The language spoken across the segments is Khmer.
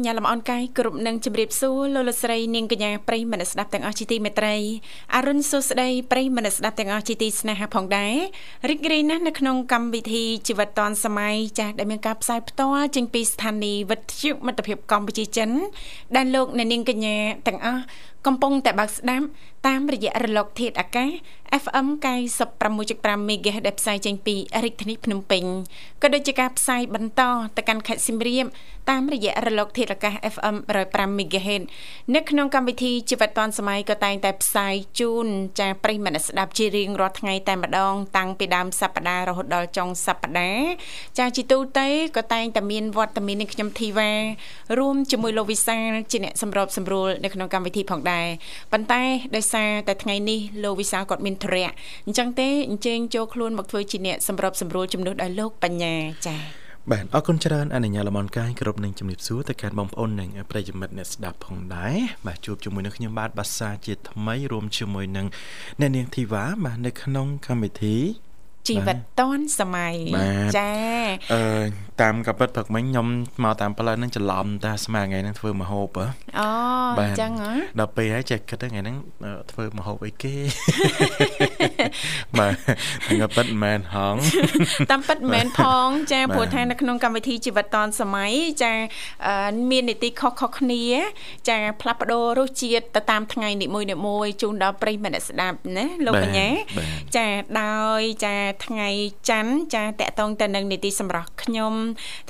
នុញ្ញាតលំអរកាយគ្រប់នឹងជម្រាបសួរលោកលកស្រីនាងកញ្ញាប្រិយមិត្តស្ដាប់ទាំងអស់ជាទីមេត្រីអរុនសុស្ដីប្រិយមិត្តស្ដាប់ទាំងអស់ជាទីស្នេហាផងដែររីករាយណាស់នៅក្នុងកម្មវិធីជីវិតឌွန်សម័យចាស់ដែលមានការផ្សាយផ្ទាល់ចេញពីស្ថានីយ៍វិទ្យុមិត្តភាពកម្ពុជាចិនដែលលោកអ្នកនាងកញ្ញាទាំងអស់កំពុងតែបើកស្ដាប់តាមរយៈរលកធាតុអាកាស FM 96.5 MHz ដែលផ្សាយចេញពីរាជធានីភ្នំពេញក៏ដូចជាការផ្សាយបន្តទៅកាន់ខេត្តសៀមរាបតាមរយៈរលកធាតុអាកាស FM 105 MHz នៅក្នុងកម្មវិធីជីវិតឌွန်សម័យក៏តែងតែផ្សាយជូនចាប្រិយមិត្តស្ដាប់ជារៀងរាល់ថ្ងៃតែម្ដង តាំងពីដើមសប្ដាហ៍រហូតដល់ចុងសប្ដាហ៍ចាជាទូទៅក៏តែងតែមានវត្តមាននៃខ្ញុំធីវ៉ារួមជាមួយលោកវិសាលជាអ្នកសម្របសម្រួលនៅក្នុងកម្មវិធីផងដែរប៉ុន្តែដោយសារតែថ្ងៃនេះលោកវិសាលគាត់មានធរៈអញ្ចឹងទេអញ្ជើញចូលខ្លួនមកធ្វើជាអ្នកសម្របសម្រួលជំនួសដល់លោកបញ្ញាចា៎បាទអរគុណច្រើនអនុញ្ញាតលំអរកាយគ្រប់នឹងជំរាបសួរទៅកាន់បងប្អូននិងប្រិយមិត្តអ្នកស្ដាប់ផងដែរបាទជួបជាមួយនឹងខ្ញុំបាទបាសាជាថ្មីរួមជាមួយនឹងអ្នកនាងធីវ៉ាបាទនៅក្នុងកម្មវិធី ជីវិតតនសម័យចាអឺតាមកាពិតព្រឹកមិញខ្ញុំមកតាមផ្លូវហ្នឹងច្រឡំតាស្មានថ្ងៃហ្នឹងធ្វើមហូបអូអញ្ចឹងហ៎ដល់ពេលហើយចេះគិតថ្ងៃហ្នឹងធ្វើមហូបអីគេបាទថ្ងៃពិតមិនមែនហងតាមពិតមិនមែនផងចាព្រោះថានៅក្នុងកម្មវិធីជីវិតតនសម័យចាមាននីតិខុសខុសគ្នា ចាផ្លាស់ប្ដូររសជាតិទៅតាមថ្ងៃនីមួយៗជូនដល់ប្រិយមិត្តស្ដាប់ណាលោកបញ្ញាចាដោយចាថ្ងៃច័ន្ទចាតកតងទៅនឹងនីតិសម្រាប់ខ្ញុំ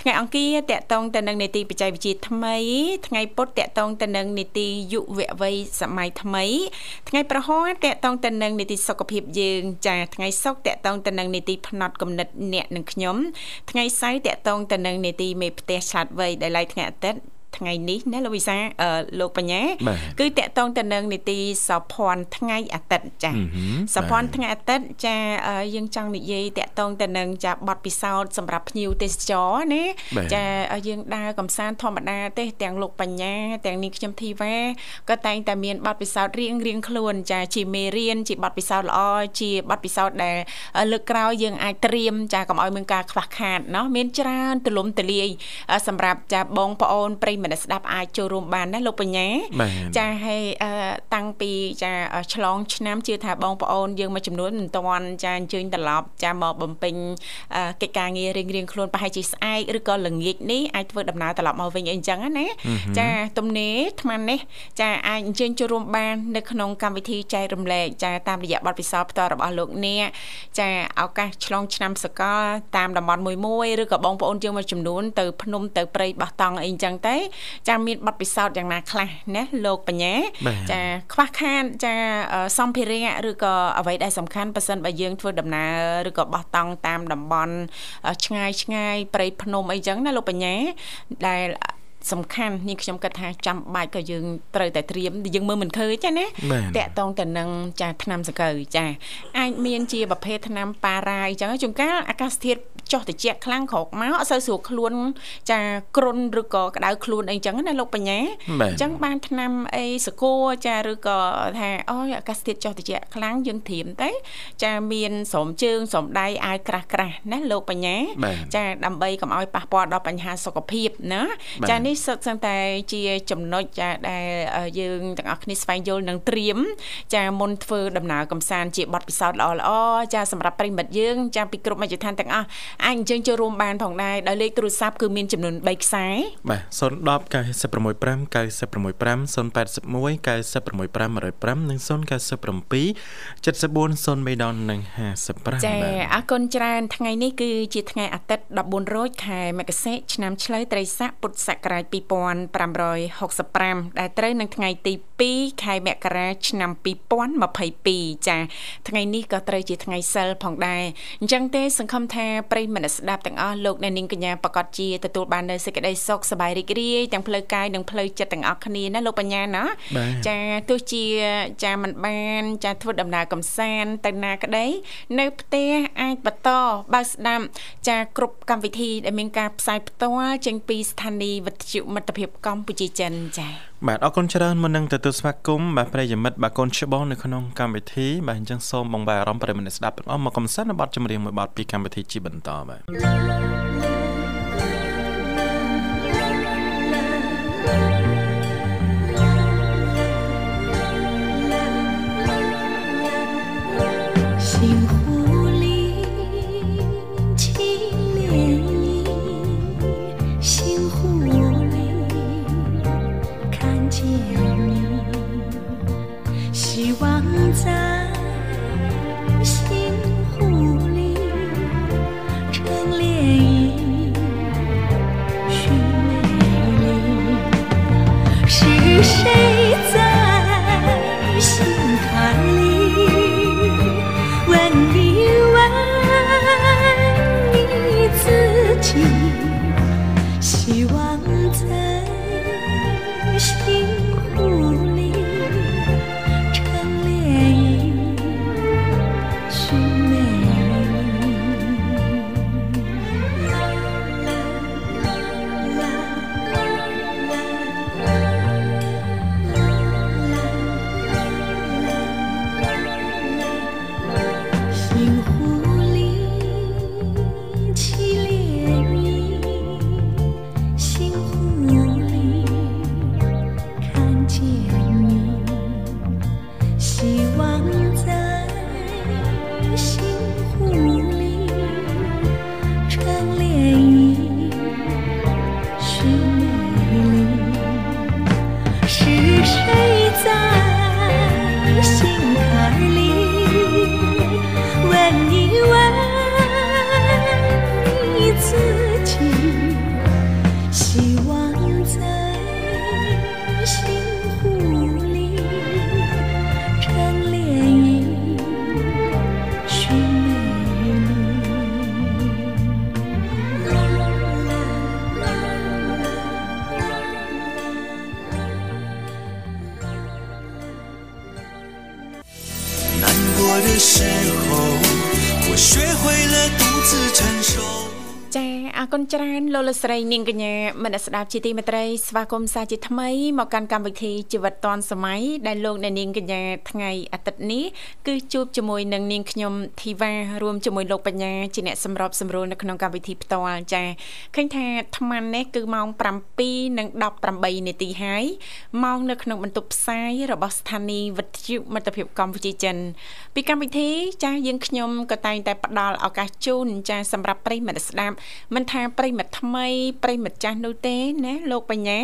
ថ្ងៃអង្គារតកតងទៅនឹងនីតិបច្ចេកវិទ្យាថ្មី ថ្ងៃពុធតកតងទៅនឹងនីតិយុវវ័យសម័យថ្មី ថ្ងៃប្រហ័សតកតងទៅនឹងនីតិសុខភាពយើង ចាថ្ងៃសុក្រតកតងទៅនឹងនីតិផ្នត់គំនិតអ្នកនិងខ្ញុំ ថ្ងៃសៅរ៍តកតងទៅនឹងនីតិមេផ្ទះឆ្លាតវៃដែលឡៃថ្ងៃអាទិត្យ ថ្ងៃនេះណាលោកវិសាលោកបញ្ញាគឺតកតងទៅនឹងនីតិសភ័ណ្ឌថ្ងៃអាទិត្យចាសភ័ណ្ឌថ្ងៃអាទិត្យចាយើងចង់និយាយតកតងទៅនឹងចាបទពិសោធន៍សម្រាប់ភ្ញៀវទេសចរណាចាយើងដើរកំសាន្តធម្មតាទេទាំងលោកបញ្ញាទាំងនាងខ្ញុំធីវ៉ាក៏តែងតែមានបទពិសោធន៍រៀងរៀងខ្លួនចាជាមេរៀនជាបទពិសោធន៍ល្អជាបទពិសោធន៍ដែលលើកក្រោយយើងអាចត្រៀមចាកុំឲ្យមានការខ្វះខាតណោះមានច្រើនទលំទលាយសម្រាប់ចាបងប្អូនប្រិយមិត្តស្ដាប់អាចចូលរួមបានណាលោកបញ្ញាចាហើយតាំងពីចាឆ្លងឆ្នាំជឿថាបងប្អូនយើងមួយចំនួនមិនទាន់ចាអញ្ជើញត្រឡប់ចាមកបំពេញកិច្ចការងាររៀងរៀងខ្លួនប្រហែលជាស្អែកឬក៏ល្ងាចនេះអាចធ្វើដំណើរត្រឡប់មកវិញអីចឹងណាចាទំនេរថ្មនេះចាអាចអញ្ជើញចូលរួមបាននៅក្នុងកម្មវិធីចែករំលែកចាតាមរយៈបទពិសោធន៍ផ្ទាល់របស់លោកអ្នកចាឱកាសឆ្លងឆ្នាំសកលតាមតំបន់មួយមួយឬក៏បងប្អូនយើងមួយចំនួនទៅភ្នំទៅព្រៃបោះតង់អីចឹងទៅចាមានប័ណ្ណពិសោធន៍យ៉ាងណាខ្លះណាលោកបញ្ញាចាខ្វះខាតចាសម្ភារៈឬក៏អ្វីដែលសំខាន់ប៉ះសិនបើយើងធ្វើដំណើរឬក៏បោះតង់តាមតំបន់ឆ្ងាយឆ្ងាយព្រៃភ្នំអីចឹងណាលោកបញ្ញាដែលសំខាន់នេះខ្ញុំគិតថាចាំបាច់ក៏យើងត្រូវតែត្រៀមយើងមើលមិនឃើញចាណាតាក់តងទៅនឹងចាថ្នាំសង្កូវចាអាចមានជាប្រភេទថ្នាំប៉ារ៉ាអញ្ចឹងជួនកាលអាកាសធាតុ ចុះត្រជាក់ខ្លាំងក្រោកមកអត់សូវស្រួលខ្លួនចាគ្រុនឬក៏ក្តៅខ្លួនអីចឹងណាលោកបញ្ញាអញ្ចឹងបានថ្នាំអីសកួរចាឬក៏ថាអូយអាកាសធាតុចុះត្រជាក់ខ្លាំងយើងត្រៀមទៅចាមានស្រោមជើងស្រោមដៃអាវក្រាស់ក្រាស់ណាលោកបញ្ញាចាដើម្បីកុំឲ្យប៉ះពាល់ដល់បញ្ហាសុខភាពណាចានេះសុទ្ធសឹងតែជាចំណុចចាដែលយើងទាំងអស់គ្នាស្វែងយល់និងត្រៀមចាមុនធ្វើដំណើរកំសាន្តជាបទពិសោធន៍ល្អល្អចាសម្រាប់ប្រិមិត្តយើង ចាពីគ្រប់មជ្ឈដ្ឋានទាំងអស់អាចអញ្ជើញចូលរួមបានផងដែរដោយលេខទូរស័ព្ទគឺមានចំនួន3ខ្សែបាទ010 965 965 081 965 105និង097 74 03និង55ចាអរគុណច្រើនថ្ងៃនេះគឺជាថ្ងៃអាទិត្យ14រោចខែមករាឆ្នាំឆ្លូវត្រីស័កពុទ្ធសករាជ2565ដែលត្រូវនឹងថ្ងៃទី7ខែមករាឆ្នាំ2022ចាថ្ងៃនេះក៏ត្រូវជាថ្ងៃសិលផងដែរអញ្ចឹងទេសង្ឃឹមថាប្រិយមិត្តស្ដាប់ទាំងអស់លោកអ្នកនាងកញ្ញាប្រកាសជាទទួលបាននូវសេចក្តីសុខសប្បាយរីករាយទាំងផ្លូវកាយនិងផ្លូវចិត្តទាំងអស់គ្នាណាលោកបញ្ញាណាចាទោះជាចាមិនបានចាធ្វើដំណើរកំសាន្តទៅណាក្តីនៅផ្ទះអាចបន្តបើកស្ដាប់ចាគ្រប់កម្មវិធីដែលមានការផ្សាយផ្ទាល់ចេញពីស្ថានីយ៍វិទ្យុមិត្តភាពកម្ពុជាចិនចា៎ បាទអរគុណច្រើនមុននឹងទទួលស្វាគមន៍បាទប្រិយមិត្តបាទកូនច្បងនៅក្នុងកម្មវិធីបាទអញ្ចឹងសូមបងប្អូនអារម្មណ៍ប្រិយមិត្តស្ដាប់ទាំងអស់មកកំសាន្តនៅបទចម្រៀងមួយបទពីកម្មវិធីជាបន្តបាទ 时候我学会了独自承受。 ច្រើនលោកលស្រីនាងកញ្ញាមនស្ដាប់ជាទីមេត្រីស្វាគមន៍សាជាថ្មីមកកាន់កម្មវិធីជីវិតឌွန်សម័យដែលលោកអ្នកនាងកញ្ញាថ្ងៃអាទិត្យនេះគឺជួបជាមួយនឹងនាងខ្ញុំធីវ៉ារួមជាមួយលោកបញ្ញាជាអ្នកសម្របសម្រួលនៅក្នុងកម្មវិធីផ្ទាល់ចាឃើញថាអាត្មានេះគឺម៉ោង7:18នាទីហើយម៉ោងនៅក្នុងបន្ទប់ផ្សាយរបស់ស្ថានីយ៍វិទ្យុមិត្តភាពកម្ពុជាចិន ពីកម្មវិធីចាយើងខ្ញុំក៏តែងតែផ្ដល់ឱកាសជូនចាសម្រាប់ប្រិយមិត្តស្ដាប់មិនថាប្រិមិត្តថ្មីប្រិមិត្តចាស់នោះទេណាលោកបញ្ញា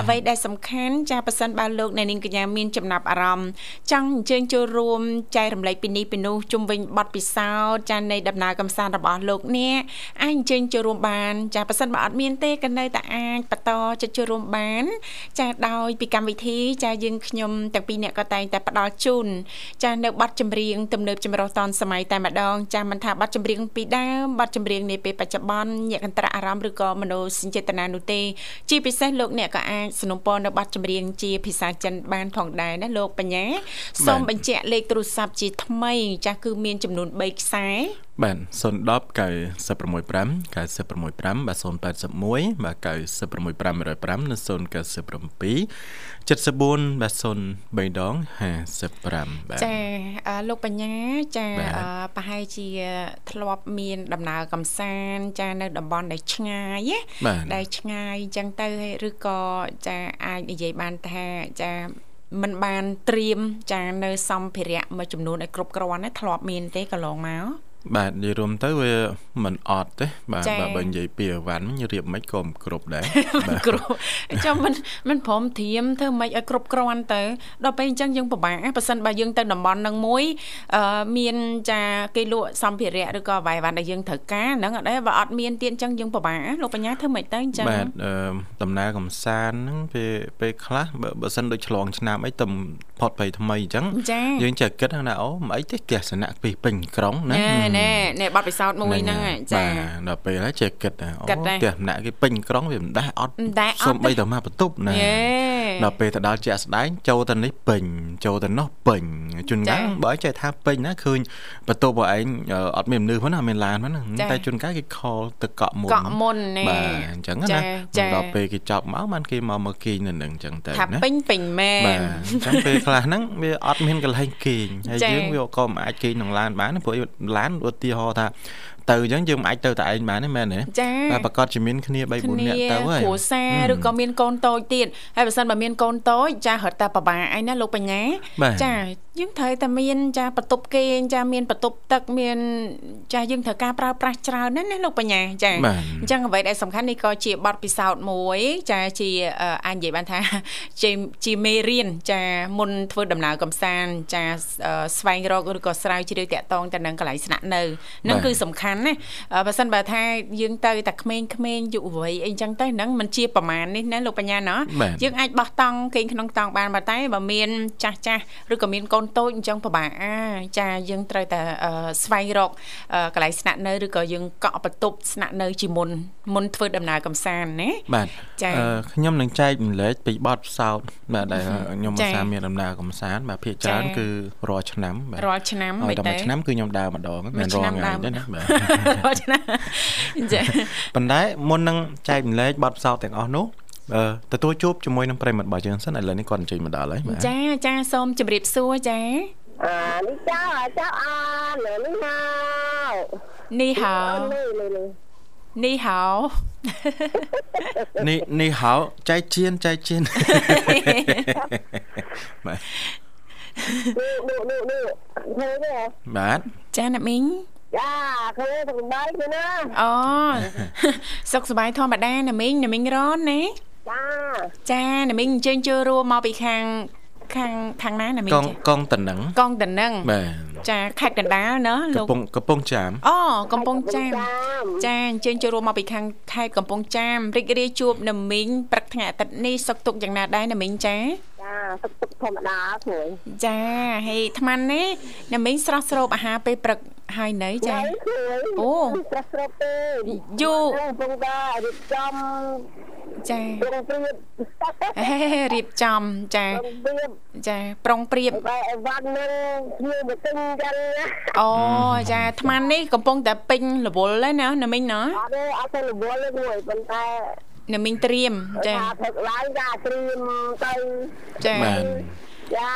អ្វីដែលសំខាន់ចាប៉ះសិនបើលោកអ្នកនាងកញ្ញាមានចំណាប់អារម្មណ៍ចង់អញ្ជើញចូលរួមចែករំលែកពីនេះពីនោះជុំវិញបទពិសោធន៍ចានៃដំណើរកំសាន្តរបស់លោកអ្នកអាចអញ្ជើញចូលរួមបានចាប៉ះសិនបើអត់មានទេក៏នៅតែអាចបន្តចិត្តចូលរួមបាន ចាដោយពីកម្មវិធីចាយើងខ្ញុំទាំងពីរអ្នកក៏តែងតែផ្ដល់ជូនចានៅបទចម្រៀងទំនើបចម្រុះតនសម័យតែម្ដងចាមិនថាបទចម្រៀងពីដើមបទចម្រៀងនាពេលបច្ចុប្បន្នញាក់កន្ត្រាក់អារម្មណ៍ឬក៏មនោសញ្ចេតនានោះទេជាពិសេសលោកអ្នកក៏អាចสนับสนุนនៅប័ណ្ណចម្រៀងជាភាសាចិនបានផងដែរណាលោកបញ្ញាសូមបញ្ជាក់លេខទូរស័ព្ទជាថ្មីចាស់គឺមានចំនួន3ខ្សែ បាទ010 965 965បាទ081បាទ965 105និង097 74បាទ03ដង55បាទចាលោកបញ្ញាចាប្រហែលជាធ្លាប់មានដំណើរកំសាន្តចានៅតំបន់ដែលឆ្ងាយដែលឆ្ងាយអញ្ចឹងទៅឬក៏ចាអាចនិយាយបានថាចាมันបានត្រៀមចានៅសម្ភារៈមួយចំនួនឲ្យគ្រប់គ្រាន់ណាធ្លាប់មានទេកន្លងមក បាទនិយាយរួមទៅវាមិនអត់ទេបាទបើនិយាយពីអវ៉ាន់រៀបមិនក៏មិនគ្រប់ដែរបាទគ្រប់ចាំមិនមិនព្រមធៀមធ្វើមិនឲ្យគ្រប់គ្រាន់ទៅដល់ពេលអញ្ចឹងយើងពិបាកប៉ះសិនបើយើងទៅតំបន់នឹងមួយអឺមានចាគេលក់សម្ភារៈឬក៏អ្វីវ៉ាន់ដែលយើងត្រូវការហ្នឹងអត់ដែរបើអត់មានទៀតអញ្ចឹងយើងពិបាកលោកបញ្ញាធ្វើមិនទៅអញ្ចឹងបាទដំណើរកំសាន្តហ្នឹងពេលពេលខ្លះបើសិនដូចឆ្លងឆ្នាំអីទៅផុតបីថ្មីអញ្ចឹងយើងចេះគិតថាអូមិនអីទេទស្សនៈពីពេញក្រុងណាណែណែបတ်ពិសោធន៍មួយហ្នឹងចាបាទដល់ពេលហើយចេះគិតថាអូទស្សនៈគេពេញក្រុងវាមិនដាស់អត់សុំបីទៅមកបន្ទប់ណាដល់ពេលទៅដល់ជាក់ស្ដែងចូលទៅនេះពេញចូលទៅនោះពេញជួនកាលបើចេះថាពេញណាឃើញបន្ទប់របស់ឯងអត់មានមនុស្សហ្នឹងអត់មានឡានហ្នឹងតែជួនកាលគេខលទៅកក់មុនកក់មុនណែបាទអញ្ចឹងណាដល់ពេលគេចាប់មកបានគេមកមកគេងនៅនឹងអញ្ចឹងទៅណាថាពេញពេញមែនបាទអញ្ចឹងពេលខ្លះហ្នឹងវាអត់មានកន្លែងគេងហើយយើងវាក៏មិនអាចគេងក្នុងឡានបានព្រោះឡានឧទាហរណ៍ថា ទៅអញ្ចឹងយើងមិនអាចទៅតែឯងបានទេមែនទេតែប្រកាសជាមានគ្នា3 4នាក់ទៅហើយគ្រួសារឬក៏មានកូនតូចទៀតហើយបើសិនបើមានកូនតូចចារត់តែប្របាឯណាលោកបញ្ញាចាយើងត្រូវតែមានចាបន្ទប់គេងចាមានបន្ទប់ទឹកមានចាយើងត្រូវការប្រើប្រាស់ច្រើនណាស់ណាលោកបញ្ញាចាអញ្ចឹងអ្វីដែលសំខាន់នេះក៏ជាបទពិសោធន៍មួយចាជាអាចនិយាយបានថាជាជាមេរៀនចាមុនធ្វើដំណើរកំសាន្តចាស្វែងរកឬក៏ស្រាវជ្រាវតាក់ទងទៅនឹងកន្លែងស្នាក់នៅនឹងគឺសំខាន់ណាបើសិនបើថាយើងទៅតែក្មេងៗយុវវ័យអីចឹងទៅហ្នឹងมันជាប្រមាណនេះណាលោកបញ្ញាណាយើងអាចបោះតង់គេងក្នុងតង់បានបើតែបើមានចាស់ចាស់ឬក៏មានកូនតូចអញ្ចឹងពិបាកអាចាយើងត្រូវតែស្វែងរកកន្លែងស្នាក់នៅឬក៏យើងកក់បន្ទប់ស្នាក់នៅជាមុនមុនធ្វើដំណើរកំសាន្តណាបាទចាខ្ញុំនឹងចែកម្លែកពីបទផ្សោតបាទដែលខ្ញុំឧស្សាហ៍មានដំណើរកំសាន្តបាទភាគច្រើនគឺរាល់ឆ្នាំបាទរាល់ឆ្នាំមិនតែឆ្នាំគឺខ្ញុំដើរម្ដងមិនរាល់ថ្ងៃទេណាបាទចាប៉ុន្តែមុននឹងចែកម្លែកបទផ្សោតទាំងអស់នោះអឺទទួលជួបជាមួយនឹងប្រិមត្តរបស់យើងសិនឥឡូវនេះគាត់អញ្ជើញមកដល់ហើយចាចាសូមជម្រាបសួរចាអឺនេះចៅចៅអននេះហៅនេះហៅនេះហៅនេះនេះហៅចៃជៀនចៃជៀនបាទនេះនេះនេះនេះបាទចាណាមីង ចាខ្លួនសុខសប្បាយទេណាអូសុខសប្បាយធម្មតាណាមីងណាមីងរនណាចាចាណាមីងអញ្ជើញចូលរួមមកពីខាងខាងខាងណាណាមីងកងកងតនឹងកងតនឹងបាទចាខេត្តកណ្ដាលណាលោកកំពុងកំពុងចាមអូកំពុងចាមចាអញ្ជើញចូលរួមមកពីខាងខេត្តកំពុងចាមរីករាយជួបណាមីងព្រឹកថ្ងៃអាទិត្យនេះសុខទុក្ខយ៉ាងណាដែរណាមីងចា ចាសុខទុក្ខធម្មតាគ្រួយចាហើយអាត្មានេះណាមីងស្រស់ស្រូបអាហារពេលព្រឹកហើយនៅចាអូស្រស់ស្រូបទេយូកំពុងតែរៀបចំចាប្រុងព្រៀបរៀបចំចាចាប្រុងព្រៀបបែអវ៉ាន់នឹងគ្នាមកទិញចឹងអូចាអាត្មានេះកំពុងតែពេញរវល់ហើយណាណាមីងណាអត់ទេអត់ទៅរវល់ទេមួយប៉ុន្តែ ណាមីងត្រៀមចាព្រឹកឡើងចាត្រៀមទៅចាបាទចា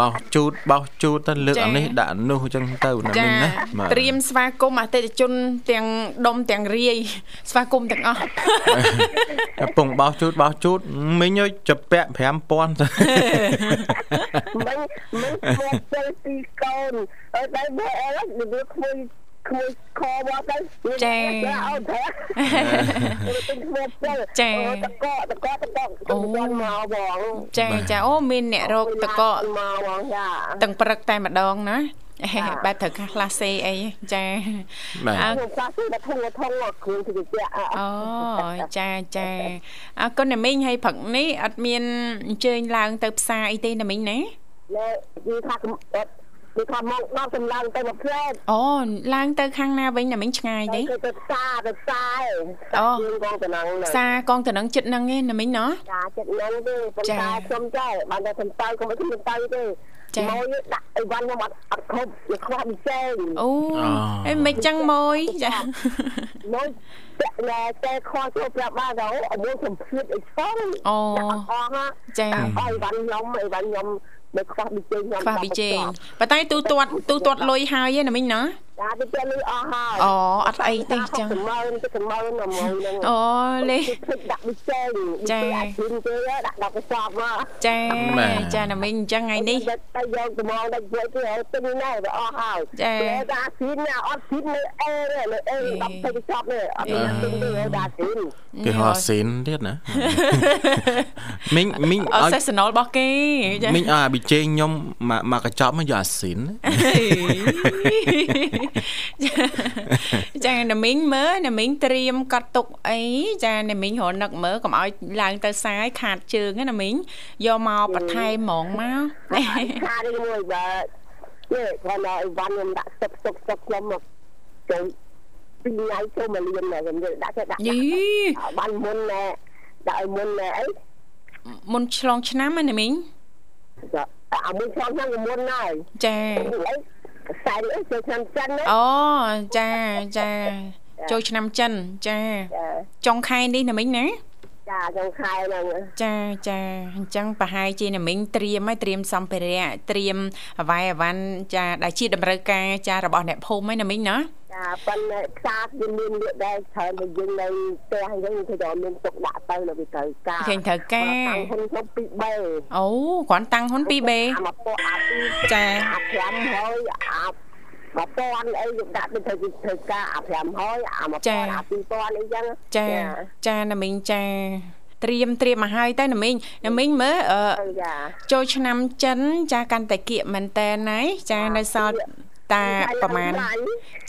បោះជូតបោះជូតទៅលើកអានេះដាក់នោះអញ្ចឹងទៅណាមីងណាត្រៀមស្វាគមន៍អតិថិជន ទាំងដុំទាំងរាយស្វាគមន៍ទាំងអស់កំពុងបោះជូតបោះជូតមីងចាប់ពាក់5000ទៅមិញមិញមកទៅពីកូនអត់ដែរបើអីវាក្មួយ ក្មួយខមកទៅចាអូនប្រាទិញក្មួយទៅចាតកតកតកអូមកបងចាចាអូមានអ្នករកតកមកបងចាទាំងព្រឹកតែម្ដងណាបែបត្រូវខ្លះខ្លះសេអីចាបាទអើខ្លះសេតែធំធំគ្រឿងទីជាអូចាចាអរគុណណាមីងហើយព្រឹកនេះអត់មានអញ្ជើញឡើងទៅផ្សារអីទេណាមីងណានិយាយថា គឺថាមកដល់សម្លឹងទៅមកផ្លែអូឡើងទៅខាងណាវិញណាមិញឆ្ងាយទេទៅផ្សារទៅផ្សារអូកងតំណឹងផ្សារកងតំណឹងចិត្តហ្នឹងឯងណាមិញណោះចាចិត្តហ្នឹងទេប៉ុន្តែខ្ញុំចេះបានតែសំទៅកុំឲ្យខ្ញុំទៅទេចាមកដាក់អីវ៉ាន់ខ្ញុំអត់អត់គ្រប់វាខ្វះប៊ីចេងអូអីមិនចឹងមួយចាមកតែតែខោចូលប្រាប់បានដល់អមួយសំភៀតអីឆ្ងអូចាអីវ៉ាន់ខ្ញុំអីវ៉ាន់ខ្ញុំ នៅខ្វះប៊ីចេងខ្ញុំខ្វះប៊ីចេងប៉ុន្តែទូទាត់ទូទាត់លុយហើយណាមិញណា ចាទៅពេលនេះអស់ហើយអូអត់អីទេចឹងមើលទៅមើលមកមួយហ្នឹងអូលេភ្លេចដាក់វិចេងចាអាចជិនទេដាក់ដល់កសបមកចាបាទចាណាមីងអញ្ចឹងថ្ងៃនេះទៅយកត្មងដល់ជួយទៅឲ្យទិញណែវាអស់ហើយចាតែដាក់ស៊ីនអត់ស៊ីននៅអេទេនៅអេដល់ទៅកសបនេះអត់មានទិញទេដាក់ស៊ីនគេហៅស៊ីនទៀតណាមីងមីងអឲ្យសេសណុលរបស់គេចាមីងឲ្យអាប៊ីចេងខ្ញុំមកមកកញ្ចប់មកយកអាស៊ីនចាណាមីងមើលណាមីងត្រៀមកត់ទុកអីចាណាមីងរនឹកមើលកុំឲ្យឡើងទៅសាយខាតជើងណាមីងយកមកបន្ថែមហ្មងមកខានេះមួយបើនេះគាត់ឲ្យវ៉ាន់ខ្ញុំដាក់ស្ទុកស្ទុកស្ទុកខ្ញុំមកចូលពីថ្ងៃចូលមកលៀនណាខ្ញុំដាក់ទៅដាក់យីបានមុនណែដាក់ឲ្យមុនណែអីមុនឆ្លងឆ្នាំណាមីងអាមុនឆ្នាំហ្នឹងក៏មុនហើយចា អីខ្សែអីចូលឆ្នាំចិនណាអូចាចាចូលឆ្នាំចិនចាចាចុងខែនេះណាមីងណា ចាចុងខែហ្នឹងចាចាអញ្ចឹងប្រហែលជាណាមីងត្រៀមឲ្យត្រៀមសម្ភារៈត្រៀមអវ័យអវ៉ាន់ចាដែលជាតម្រូវការចារបស់អ្នកភូមិហ្នឹងណាមីងណាចាប៉ុន្តែផ្សារវាមានលក់ដែរច្រើនតែយើងនៅផ្ទះអញ្ចឹងគឺតែមានទុកដាក់ទៅនៅវាត្រូវការឃើញត្រូវការតាំងហ៊ុនខ្ញុំពី3អូគ្រាន់តាំងហ៊ុន 2B អាមកពោអាពីចាអា5ហើយអា មកពាន់អីយកដាក់ទៅធ្វើធ្វើការអា5ហើយអាមកពាន់អា2000អីចឹងចាចាណាមីងចាត្រៀមត្រៀមមកហើយទៅណាមីងណាមីងមើលអឺទៅចាចូលឆ្នាំចិនចាកាន់តែគៀកមែនតើណាយចានៅសល់តាប្រហែល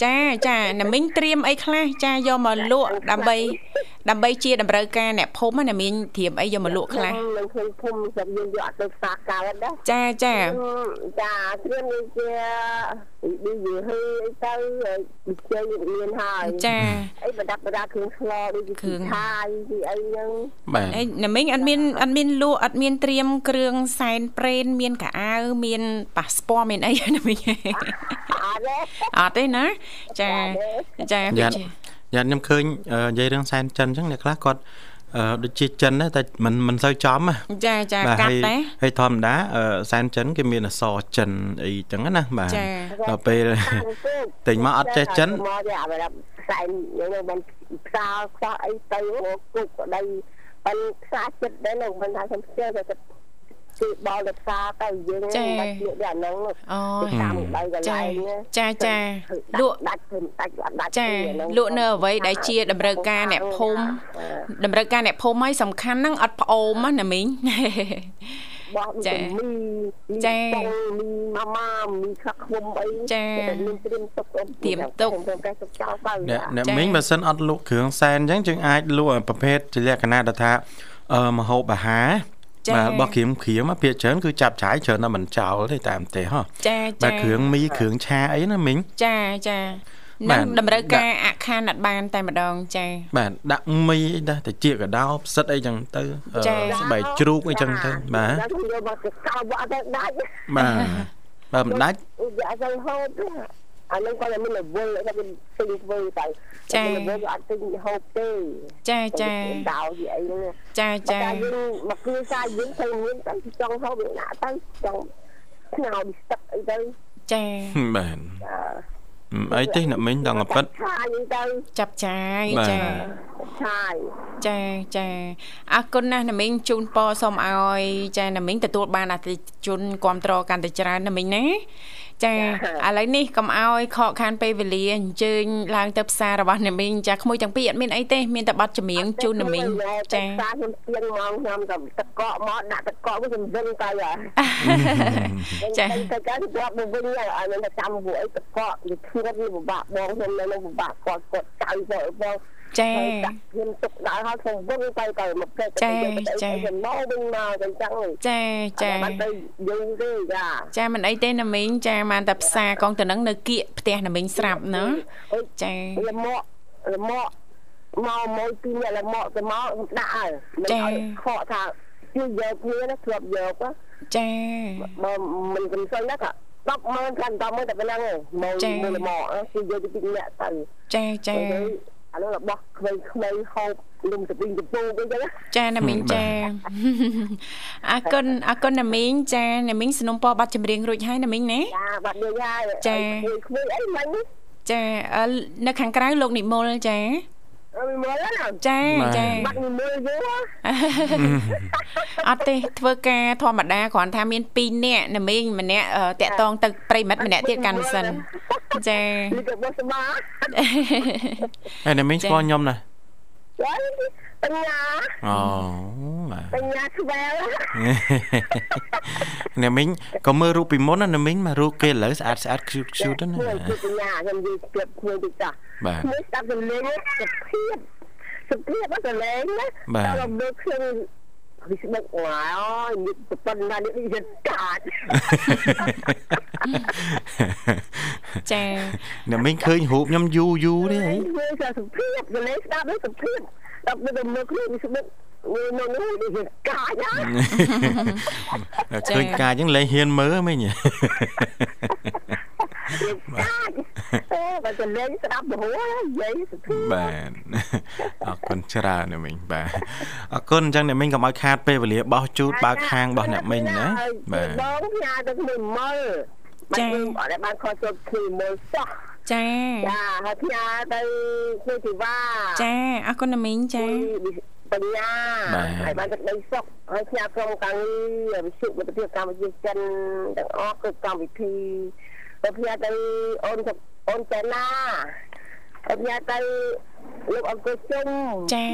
ចាចាណាមីងត្រៀមអីខ្លះចាយកមកលក់ដើម្បី ដើម្បីជាតម្រូវការអ្នកភូមិណាមីងត្រៀមអីយកមកលក់ខ្លះនឹងឃើញភូមិសម្យើងយកអត់ទៅផ្សារកើតណាចាចាចាត្រៀមនេះជាឌីយឺហេអីទៅវិជ័យមានហើយចាអីបដាប់បដាគ្រឿងស្លដូចជាគ្រឿងឆាយពីអីហ្នឹងបាទអីណាមីងអត់មានអត់មានលក់អត់មានត្រៀមគ្រឿងសែនប្រេនមានកៅអៅមានប៉ាសពតមានអីណាមីងអត់ទេអត់ទេណាចាចា យ៉ាត់យ៉ាត់ខ្ញុំឃើញអឺនិយាយរឿងសែនចិនអញ្ចឹងអ្នកខ្លះគាត់អឺដូចជាចិនដែរតែមិនមិនសូវចំណាចាចាបាទកាហើត់យតែហើយធម្មតាអឺសែនចិនគេមានអក្សរចិនអីចឹងណាបាទចាដល់ពេលទិញមកអត់ចេះចិនមកទេអាបដាប់ផ្សែងយើងមិនផ្សារខ្សោះអីទៅគុកក្តីប៉ុនផ្សារចិត្តដែរនឹងមិនថាខ្ញុំជឿតែ គឺបលទៅផ្សារទៅយើងមិនបាច់លក់ដល់ហ្នឹងអូតាមដៃកន្ចាលែងចាចាលក់ដាច់ទៅដាច់ដាច់ចាលក់នៅអ្វីដែលជាតម្រូវការអ្នកភូមិតម្រូវការអ្នកភូមិហើយសំខាន់ហ្នឹងអត់ផ្អូមណាណាមីងបោះចាមីចាមីម៉ាម៉ាមីខាក់ឃុំអីចាមានត្រៀមទុកត្រៀមទុកខ្ញុំតែទុកចោលទៅអ្នកអ្នកចា៎មីងបើសិនអត់លក់គ្រឿងសែនអញ្ចឹងយើងអាចលក់ប្រភេទជាលក្ខណៈដែលថាអឺមហូបអាហារចា៎ បាទរបស់គ្រឿងគ្រៀមភាគច្រើនគឺចាប់ចាយច្រើនតែមិនចោលទេតាមទេហ៎ចាបាចាទគ្រឿងមីគ្រឿងឆាអីណាមីងចាចាបានឹងទតម្រូវការអខានអត់បានតែម្ដងចាបាទដាក់មីអីដែរតែជាកដោផ្សិតអីចឹងទៅអឺចា៎ស្បែកជ្រូកអីចឹងទៅបាទខ្ញុំយកមកទៅកោបអត់ទៅដាច់បាទបើមិនដាច់យកទៅហូប អានឹងគាត់មានរវល់តែមានទិញធ្វើទៅចា៎រវល់អត់ទិញហូបទេចាចាដោយអីហ្នឹងចាចាតែយើងមកគ្រួសារយើងទៅមានតែចង់ហូបវាដាក់ទៅចង់ខ្នោបស្ទឹកអីទៅចាបាទចាអីទេអ្នកមីងដល់ងប៉ិតឆាយអីទៅចាប់ចាយបាទចាឆាយចាចាអរគុណណាស់ណាមីងជូនពរសូមឲ្យចាណាមីងទទួលបានអតិថិជនគ្រប់ត្រកាន់តែច្រើនណាមីងណា ចាឥឡូវនេះកុំឲ្យខកខានពេលវេលាអញ្ជើញឡើងទៅផ្សាររបស់ណាមីងចាក្មួយទាំងពីរអត់មានអីទេមានតែប័ណ្ណចម្រៀងជូនណាមីងចាចាខ្ញុំទៀងមកខ្ញុំទៅទឹកកកមកដាក់ទឹកកកវិញខ្ញុំវឹងទៅហ่ะចាទៅកាន់គាត់មកវិញហើយឲ្យមានតែចាំពួកអីទឹកកកវាធៀបវាពិបាកបងខ្ញុំនៅនឹងពិបាកគាត់គាត់ចៅទៅបង ចាហើយដាក់ខ្ញុំទុកដល់ហើយខ្ញុំវឹងទៅទៅមកផ្លេចចាទៅចាខ្ញុំមកវិញមកអញ្ចឹងចាចាបានទៅយូរទេចាចាមិនអីទេណាមីងចាបានតែផ្សារកងទៅនឹងនៅគៀកផ្ទះណាមីងស្រាប់ណាចាលមកលមកមកមួយពីរលមកទៅមកដាក់ហើយមិនឲ្យខកថាជួយយកគ្នាណាធ្លាប់យកណាចាបើមិនកំសឹងណាក៏10ម៉ឺនខាង10ម៉ឺនតែប៉ុណ្ណឹងឯងមកមួយលមកគឺយកទៅពីអ្នកទៅចាចា អានោះរបស់ក្មេងៗហូបលំទៅវិញទៅពូអីចឹងចាណាមីងចាអរគុណអរគុណណាមីងចាណាមីងสนុំពរបាត់ចម្រៀងរួចហើយណាមីងណាចាបាត់យើងហើយចាក្មួយអីមិញចចានៅខាងក្រៅលោកនិមលចា និមលណាចាចាបាត់និមលយូរអត់ទេធ្វើការធម្មតាគ្រាន់ថាមាន2នាក់ណាមីងម្នាក់តាក់តងទៅប្រិមិត្តម្នាក់ទៀតកាន់សិនចានេះក៏បោះស្មាហើយណាមីងស្គាល់ខ្ញុំណា បញ្ញាអូបញ្ញាស្វែលអ្នកមីងក៏មើលរូបពីមុនណាអ្នកមីងមករូបគេឥឡូវស្អាតស្អាតខ្ជូតខ្ជូតណាបញ្ញាខ្ញុំនិយាយពីគ្នាតិចតាបាទខ្ញុំស្ដាប់សំឡេងសុភាពសុភាពអត់សំឡេងណាបាទដល់មើលខ្ញុំ វាស្ដឹកអូយនេះប៉ុណ្ណានេះវាកាចចាអ្នកមីងឃើញរូបខ្ញុំយូរយូរទេអីវាសុភាពសំឡេងស្ដាប់នេះសុភាពដល់ទៅមើលខ្លួនវាស្ដឹកមួយនោះនេះវាកាចណាឃើញកាចហ្នឹងលែងហ៊ានមើលមិញអូបើទៅ លេងស្ដាប់មហោនិយាយសុភីបាទអរគុណច្រើនអ្នកមីងបាទអរគុណអញ្ចឹងអ្នកមីងកុំឲ្យខាតពេលវេលាបោះជូតបើកខាងរបស់អ្នកមីងណាបាទបងផ្ញើទៅមួយមើលចាអត់បានខកចូលគឺមើលសោះចាចាហើយផ្ញើទៅគឺទីវ៉ាចាអរគុណណាមីងចាបញ្ញាហើយបានទឹកដីសុកហើយផ្ញើក្រុមការងារវិទ្យុមិត្តភាពកម្ពុជាចិនទាំងអស់គឺកម្មវិធីទៅផ្ញើទៅអូន អូនចេណាទៅផ្ញើទៅលោកអង្គជុំចា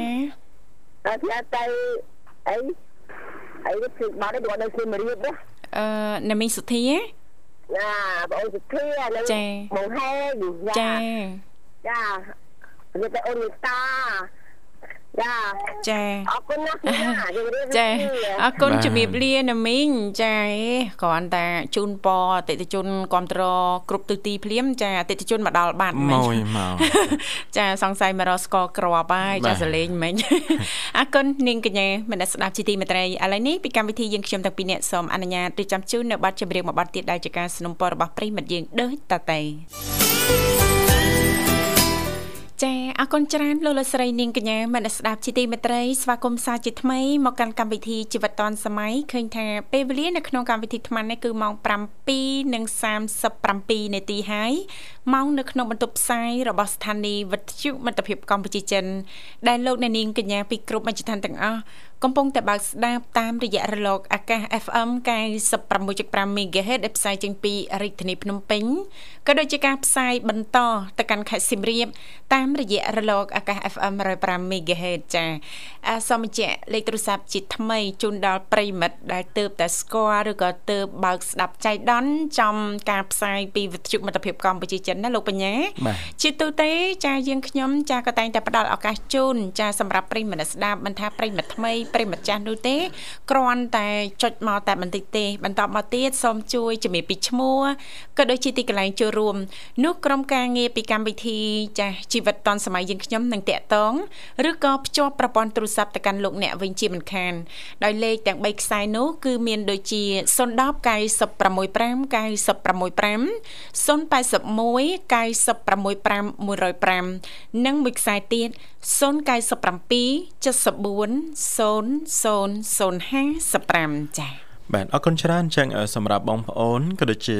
ទៅផ្ញើទៅអីអីគឺបាត់ទៅនៅសៀមរាបណាអឺណាមីសុធាណាបងអូនសុធានៅបងហេងចាចានិយាយទៅអូនតា ចាចាអរគុណណាស់ចាអរគុណជំរាបលាណាមីងចាគ្រាន់តែជូនពរអតិថិជនគ្រប់ត្រគ្រប់ទិសទីភ្លាមចាអតិថិជនមកដល់បាត់មិញមកមកចាសង្ស័យមករកស្កក្របហើយចាសលេងមិញអរគុណនាងកញ្ញាមនស្ដាប់ជីទីមេត្រីឥឡូវនេះពីកម្មវិធីយើងខ្ញុំទាំងពីរអ្នកសូមអនុញ្ញាតរៀបចំជូននៅប័ណ្ណចម្រៀងមួយប័ណ្ណទៀតដែលជាការสนับสนุนរបស់ប្រិមិត្តយើងដូចតទៅចា អរគុណច្រើនលោកលោកស្រីនាងកញ្ញាមនស្ដាប់ជាទីមេត្រីស្វាគមន៍សាជាថ្មីមកកាន់កម្មវិធីជីវិតឌွန်សម័យឃើញថាពេលវេលានៅក្នុងកម្មវិធីថ្មនេះគឺម៉ោង7:37នាទីហើយម៉ោងនៅក្នុងបន្ទប់ផ្សាយរបស់ស្ថានីយ៍វិទ្យុមិត្តភាពកម្ពុជាចិនដែលលោកអ្នកនាងកញ្ញាពីគ្រប់មជ្ឈដ្ឋានទាំងអស់កំពុងតែបើកស្ដាប់តាមរយៈរលកអាកាស FM 96.5 MHz ដែលផ្សាយចេញពីរាជធានីភ្នំពេញ ក៏ដូចជាការផ្សាយបន្តទៅកាន់ខេត្តសៀមរាបតាមរយៈរលកអាកាស FM 105 MHz ចាសូមបញ្ជាក់លេខទូរស័ព្ទជាថ្មីជូនដល់ប្រិមិត្តដែលទើបតែស្គាល់ឬក៏ទើបបើកស្ដាប់ចៃដន្យចំការផ្សាយពីវិទ្យុមិត្តភាពកម្ពុជាចិនណាលោកបញ្ញាជាទូទៅចាយើងខ្ញុំចាក៏តែងតែផ្ដល់ឱកាសជូនចាសម្រាប់ប្រិមិត្តស្ដាប់មិនថាប្រិមិត្តថ្មីប្រិមិត្តចាស់នោះទេគ្រាន់តែចុចមកតែបន្តិចទេបន្តមកទៀតសូមជួយជំរាបពីឈ្មោះក៏ដូចជាទីកន្លែងចូលរួមនោះក្រុមការងារពីកម្មវិធីចាស់ជីវិតឌុនសម័យយើងខ្ញុំនឹងតាក់ទងឬក៏ភ្ជាប់ប្រព័ន្ធទូរស័ព្ទទៅកាន់លោកអ្នកវិញជាមិនខានដោយលេខទាំង3ខ្សែនោះគឺមានដូចជា010 965 965 081 965 105និងមួយខ្សែទៀត097 74 00055ចា៎ បាទអរគុណច្រើនចឹងសម្រាប់បងប្អូនក៏ដូចជា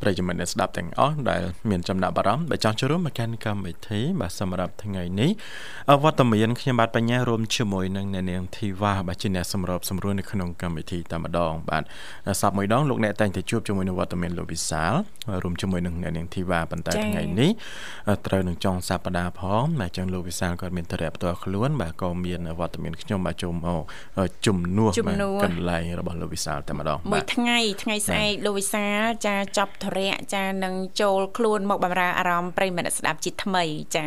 ប្រិយមិត្តអ្នកស្ដាប់ទាំងអស់ដែលមានចំណាប់អារម្មណ៍ដែលចង់ចូលរួមមកកាន់កម្មវិធីបាទសម្រាប់ថ្ងៃនេះវត្តមានខ្ញុំបាទបញ្ញារួមជាមួយនឹងអ្នកនាងធីវ៉ាបាទជាអ្នកសម្របសម្រួលនៅក្នុងកម្មវិធីតែម្ដងបាទសប្តាហ៍មួយដងលោកអ្នកតែងតែជួបជាមួយនឹងវត្តមានលោកវិសាលរួមជាមួយនឹងអ្នកនាងធីវ៉ាប៉ុន្តែថ្ងៃនេះត្រូវនឹងចុងសប្តាហ៍ផងបាទចឹងលោកវិសាលគាត់មានតរៈផ្ទាល់ខ្លួនបាទក៏មានវត្តមានខ្ញុំបាទជុំជំនួសបាទកន្លែងរបស់លោកវិសាលតែម្ដងមួយថ្ងៃថ្ងៃស្អែកលោកវិសាលចាចប់ធរៈចានឹងចូលខ្លួនមកបម្រើអារម្មណ៍ប្រិយមិត្តស្ដាប់ជាថ្មីចា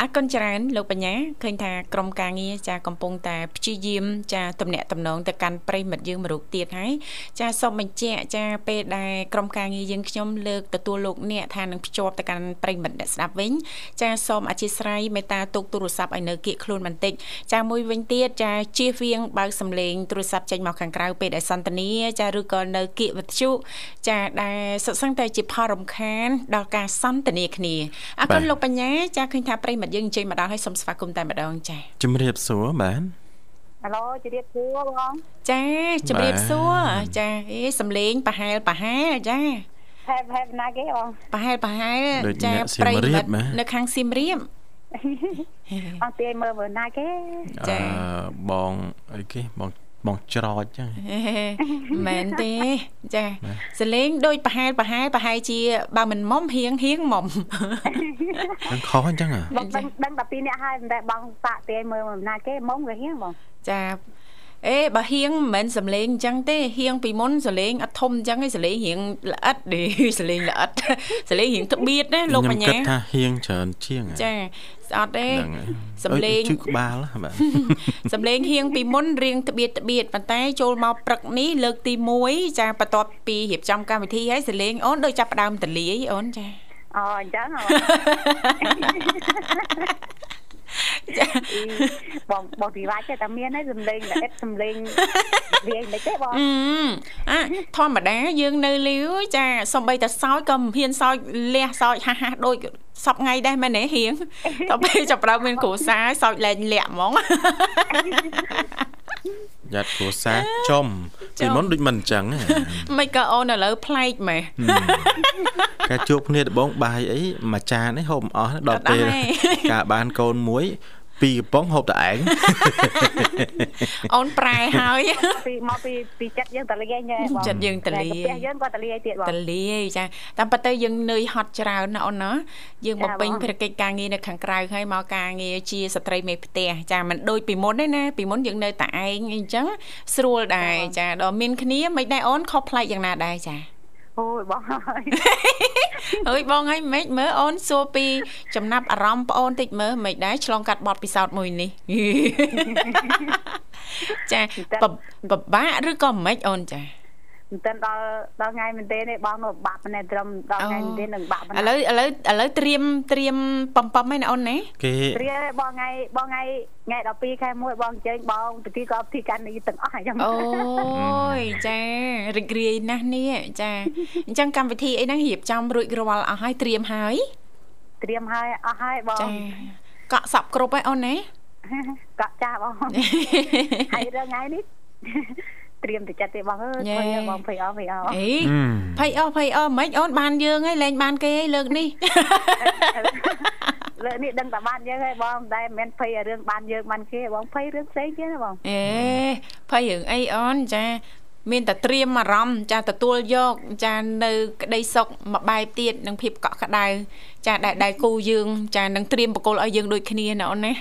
អរគុណច្រើនលោកបញ្ញាឃើញថាក្រុមការងារចាកំពុងតែព្យាយាមចាតំណាក់តំណងទៅកាន់ប្រិយមិត្តយើងមួយរូបទៀតហើយចាសូមបញ្ជាក់ចាពេលដែលក្រុមការងារយើងខ្ញុំលើកទទួលលោកអ្នកថានឹងភ្ជាប់ទៅកាន់ប្រិយមិត្តអ្នកស្ដាប់វិញចាសូមអធិស្ឋានមេត្តាទុកទូរស័ព្ទឲ្យនៅគៀកខ្លួនបន្តិចចាមួយវិញទៀតចាជៀសវាងបើកសំឡេងទូរស័ព្ទចេញមកខាងក្រៅពេលដែលសន្ទនាចាឬក៏នៅគៀកវិទ្យុចាដែលសុទ្ធសឹងតែជាផលរំខានដល់ការសន្ទនាគ្នាអរគុណលោកបញ្ញាចាឃើញថាប្រិមត្តយើងអញ្ជើញមកដល់ហើយសូមស្វាគមន៍តែម្ដងចាជំរាបសួរបាទហៅជំរាបសួរបងចាជំរាបសួរចាអេសំលេងប្រហែលប្រហែលចាហែបហែបណាគេបងប្រហែលប្រហែលដូចចាអ្នកសៀមប្រិរាមិបត្តម៉េះនៅខាងសៀមរាបបងទាយមើលមើលណាគេចាអឺបងអីគេបង បងច្រោចចឹងហេមែនទេចាសលេងដូចប្រហែលប្រហែលប្រហែលជា បើមិនមុំហៀងហៀងមុំនឹងខុសអញ្ចឹងហ៎បងដឹងដឹងតែពីរអ្នកហើយតែបងសាក់ទាយមើលមើលណាគេមុំវាហៀងបងចា អេបើហៀងមិនមែនសំលេងអញ្ចឹងទេហៀងពីមុនសលេងអត់ធំអញ្ចឹងឯងសលេងរៀងល្អិតទេសលេងល្អិតសលេងរៀងត្បៀតណាលោកបខ្ញុំញ្ញាគិតថាហៀងច្រើនជាងហ៎ចាអត់ទេហ្នឹងហើយសំលេងអើយជឹកក្បាលហ៎បាទសំលេងហៀងពីមុនរៀងត្បៀតត្បៀតប៉ុន្តែចូលមកព្រឹកនេះលើកទី1ចាបន្ទាប់ពីរៀបចំកម្មវិធីហើយសលេងអូនដូចចាប់ផ្ដើមតលាយអូនចាអូអញ្ចឹងហ៎ បងបងពីវាចេះតែមានហើយសំលេងល្អិតសំលេងវាមិនទេបងអឺអាធម្មតាយើងនៅលាវចាសំបីតែសោចក៏មិនហ៊ានសោចលះសោចហាស់ហាស់ដូចសពថ្ងៃដែរមែនទេហៀងតទៅពេលចាប់ផ្ដើមមានគ្រួសារសោចលែងលាក់ហ្មង យ៉ាត់គ្រួសារចំពីមុនដូចមិនអញ្ចឹងហ៎មិនក៏អូនឥឡូវប្លែកម៉េះការជួបគ្នាដំបងបាយអីមួយចាននេះហូបមិនអស់ដល់ពេលអត់ដែរការបានកូនមួយ ពីរកំប៉ុងហូបតែឯងអូនប្រែហើយពីមកពីពីចិត្តយើងតលាយហ្នឹងបងចិត្តយើងតលាយផ្ទះយើងក៏តលាយទៀតបងតលាយចាតាមពិតទៅយើងនឿយហត់ច្រើនណាអូនណាយើងចាបំពេញបងភារកិច្ចការងារនៅខាងក្រៅហើយមកការងារជាស្ត្រីមេផ្ទះចាមិនដូចពីមុនទេណាពីមុនយើងនៅតែឯងអីចឹងស្រួលដែរចាដល់មានគ្នាមិនដែរអូនខុសប្លែកយ៉ាងណាដែរចា អូយបងហើយអើយបងហើយមិនមើលអូនសួរពី ចំណាប់អារម្មណ៍ប្អូនតិចមើលមិនដែរឆ្លងកាត់បទពិសោធន៍មួយនេះចាបបបាក់ឬក៏មិនអូនចា មិនទាន់ដល់ដល់ថ្ងៃមែនទេនេះបងនៅបាក់ប៉ុណ្ណេះត្រឹមដល់ថ្ងៃមែនទេនឹងបាក់ប៉ុណ្ឥណេះឡូវឥឡូវឥឡូវត្រៀមត្រៀមបំពំហើយណាអូនណាគេព្រាបងថ្ងៃបងថ្ងៃថ្ងៃ12ខែ1បងអញ្ជើញបងពិធីក៏ពិធីការនេះទាំងអស់អញ្ចឹងអូយចារីករាយណាស់នេះចាអញ្ចឹងកម្មវិធីអីហ្នឹងរៀបចំរួចរាល់អស់ហើយត្រៀមហើយត្រៀមហើយអស់ហើយបងចាកក់សពគ្រប់ហើយអូនណាកក់ចាស់បងហើយរឿងថ្ងៃនេះ ត្រៀមទៅចិត្តទេបងអើយធ្វើឲ្យបងភ័យអស់ភ័យអស់អីភ័យអស់ភ័យអស់មិនអូនបានយើងហើយលែងបានគេហើយលើកនេះលើនេះដឹងតែបានយើងហើយបងតែមិនមែនភ័យរឿងបានយើងបានគេបងភ័យរឿងផ្សេងទៀតណាបងអេភ័យរឿងអីអូនចាមានតែត្រៀមអារម្មណ៍ចាទទួលយកចានៅក្តីសុខមួយបែបទៀតនឹងភាពកក់ក្ដៅចាដែលដែលគូយើង ចានឹងត្រៀមបកគលឲ្យយើងដូចគ្នាណាអូនណា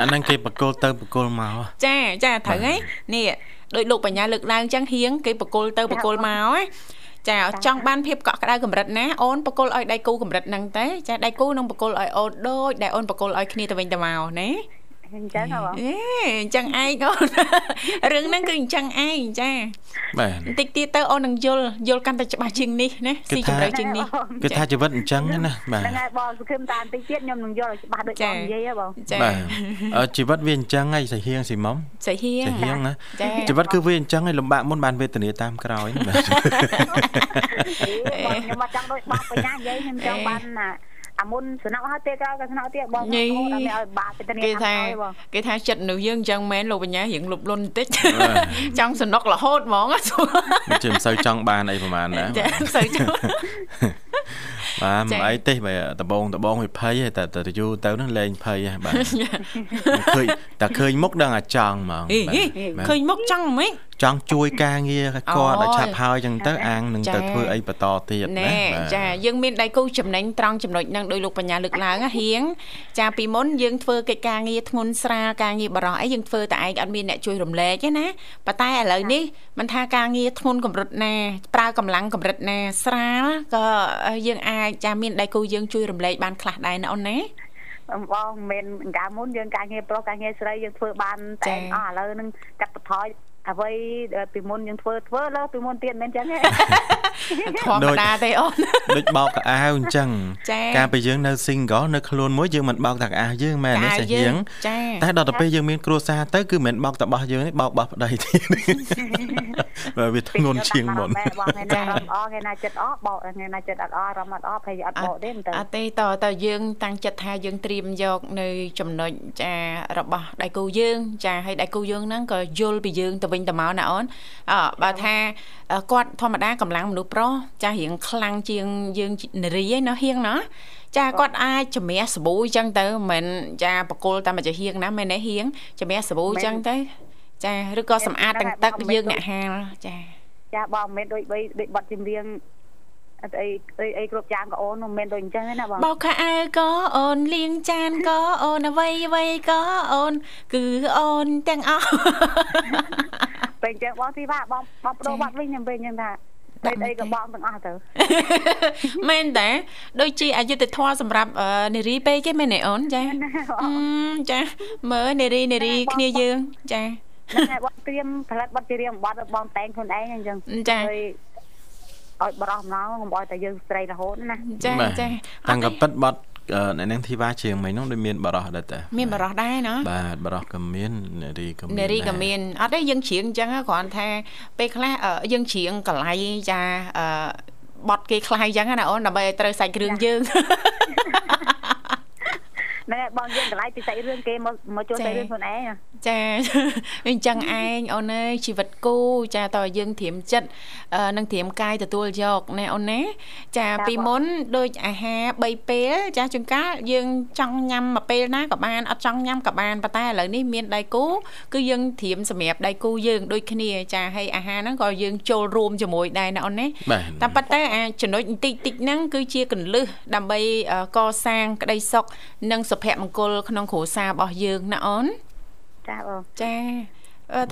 អាហ្នឹងគេបកគលទៅបកគលមកចាចាត្រូវហើយនេះ ដោយលោកបញ្ញាលើកឡើងចឹងហៀងគេបកគលទៅបកគលមកណាចាចង់បានភាពកក់ក្ដៅកម្រិតណាអូនបកគលឲ្យដៃគូកម្រិតហ្នឹងតែចាដៃគូនឹងបកគលឲ្យអូនដូចដែលអូនបកគលឲ្យគ្នាទៅវិញទៅមកណា អញ្ចឹងហ៎បងអេអញ្ចឹងឯងអូនរឿងហ្នឹងគឺអញ្ចឹងឯងចាបាទបន្តិចទៀតទៅអូននឹងយល់យល់កាន់តែច្បាស់ជាងនេះណាគេស៊ីថាជម្រៅជាងនេះគេថាជីវិតអញ្ចឹងណាបាទហ្នឹងហើយបងសង្ឃឹមតាបន្តិចទៀតខ្ញុំនឹងយល់ឲ្យច្បាស់ដូចបងនិយាយហ៎បងចាបាទអឺជីវិតវាអញ្ចឹងហើយសៃហៀងស៊ីមុំស្អីហៀងសៃហៀងណាចាជីវិតគឺវាអញ្ចឹងហើយលំបាកមុនបានវេទនាតាមក្រោយណាបាទបងខ្ញុំមកចង់ដូចបាក់បញ្ញានិយាយខ្ញុំចង់បានណា អាមុនសំណក់ហើយទៀតក្រោយក៏សំណក់ទៀតបងខ្ញុំអត់មានឲ្យបាក់ទៅនេះគេថាហើយបងគេថាចិត្តមនុស្សយើងអញ្ចឹងមែនលោកបញ្ញារៀងលុបលុនបន្តិចចង់សនុករហូតហ្មងសួរមិនជាមិនសូវចង់បានអីប្រហែលណាចាមិនសូវចង់បាទចា៎មិនអីទេបាទដបងដបងវាភ័យហើយតែតែយូរទៅហ្នឹងលែងភ័យហើយបាទឃើញតែឃើញមុខដឹងអាចង់ហ្មងអីបាទអីបាទឃើញមុខចង់ហ្មង ចង់ជួយការងារគាត់អូយឲ្យឆាប់ហើយអញ្ចឹងទៅអាងនឹងចា៎ទៅធ្វើអីបន្តទៀតណាណែបាទចាយើងមានដៃគូចំណេញត្រង់ចំណុចហ្នឹងដោយលោកបញ្ញាលើកឡើងណាហៀងចាពីមុនយើងធ្វើកិច្ចការងារធ្ងន់ស្រាលការងារបរោះអីយើងធ្វើតែឯងអត់មានអ្នកជួយរំលែកទេណាប៉ុន្តែឥឡូវនេះមិនថាការងារធ្ងន់កម្រិតណាប្រើកម្លាំងកម្រិតណាស្រាលក៏យើងអាចចាមានដៃគូយើងជួយរំលែកបានខ្លះដែរណាអូនណាបងមិនមែនកាលមុនយើងការងារប្រុសការងារស្រីយើងធ្វើបានចា៎តែអស់ឥឡូវនឹងកាត់បន្ថយ អ្វីដែលពីមុនយើងធ្វើធ្វើលើពីមុនទៀតមិនមែនចឹងទេធម្មតាទេអូនដូចបោកកៅអៅអញ្ចឹងចាកាលពេលយើងនៅ single នៅខ្លួនមួយយើងមិនបោកតែកៅអៅយើងមែនទេសាហៀងចាតែដល់ទៅពេលយើងមានគ្រួសារទៅគឺមិនមែនបោកតែបោះយើងទេបោកបោះប្តីទៀតបាទវាធ្ងន់ជាងមុនបងថ្ងៃណាអារម្មណ៍អស់ថ្ងៃណាចិត្តអស់បោកថ្ងៃណាចិត្តអត់អស់អារម្មណ៍អត់អស់ភ័យអត់បោកទេមិនទៅអត់ទេតើតើយើងតាំងចិត្តថាយើងត្រៀមយកនៅចំណុចចារបស់ដៃគូយើងចាហើយដៃគូយើងហ្នឹងក៏យល់ពីយើងទៅវិញវិញទៅមកណាអូនអឺបើថាគាត់ធម្មតាកម្លាំងមនុស្សប្រុសចាស់រៀងខ្លាំងជាងយើងនារីឯណាហៀងណាចាគាត់អាចជំរះសាប៊ូអញ្ចឹងទៅមិនចាបកគលតែមួយចាហៀងណាមែនទេហៀងជំរះសាប៊ូអញ្ចឹងទៅចាឬក៏សម្អាតទាំងទឹកយើងអ្នកហាលចាចាបងមិនមែនដូចដូចបត់ជំរៀង អត់អីអីអីគ្រប់យ៉ាងក៏អូនមិនមែនដូចអញ្ចឹងទេណាបងបោកខោអាវក៏អូនលាងចានក៏អូនអ្វីអ្វីក៏អូន គឺអូនទាំងអស់ពេលអញ្ចឹងបងទីបាបងបងបដូរបាត់វិញខ្ញុំពេលអញ្ចឹងថាតែអីក៏បងទាំងអស់ទៅមែនតែដូចជាអយុធធម៌សម្រាប់នារីពេកគេមែនទេអូនចាចាមើលនារីនារីគ្នាយើងចាហ្នឹងហើយបងត្រៀមផលិតបទជារៀងបទបងតែងខ្លួនឯងអញ្ចឹងចា ឲ្យបរោះម្ដងកុំឲ្យតែយើងស្រីរហូតណាចាចាតាំងក៏ពិតបត់អ្នកនាងធីវ៉ាជាងមិញនោះដូចមានបរោះដែរតាមានបរោះដែរណាបាទបរោះក៏មាននារីក៏មាននារីក៏មានអត់ទេយើងច្រៀងអញ្ចឹងគ្រាន់ថាពេលខ្លះយើងច្រៀងកលៃចាបត់គេខ្លះអញ្ចឹងណាអូនដើម្បីឲ្យត្រូវសាច់គ្រឿងយើងហ្នឹងហើយ បងយើងកន្លែងពិសេសរឿងគេមកមកចូលទៅរឿងខ្លួនឯងចាអញ្ចឹងឯងអូនអើយជីវិតគូចាតើយើងត្រៀមចិត្តនឹងត្រៀមកាយទទួលយកណែអូនណាចាពីមុនដូចអាហារ3ពេលចាជួនកាលយើងចង់ញ៉ាំមួយពេលណាក៏បានអត់ចង់ញ៉ាំក៏បានប៉ុន្តែឥឡូវនេះមានដៃគូគឺយើងត្រៀមសម្រាប់ដៃគូយើងដូចគ្នាចាហើយអាហារហ្នឹងក៏យើងចូលរួមជាមួយដែរណាអូនណាតែប៉ុន្តែអាចំណុចបន្តិចតិចហ្នឹងគឺជាកលឹះដើម្បីកសាងក្តីសុខនិងសុភមង្គលក្នុងគ្រួសាររបស់យើងណាអូនចាបងចា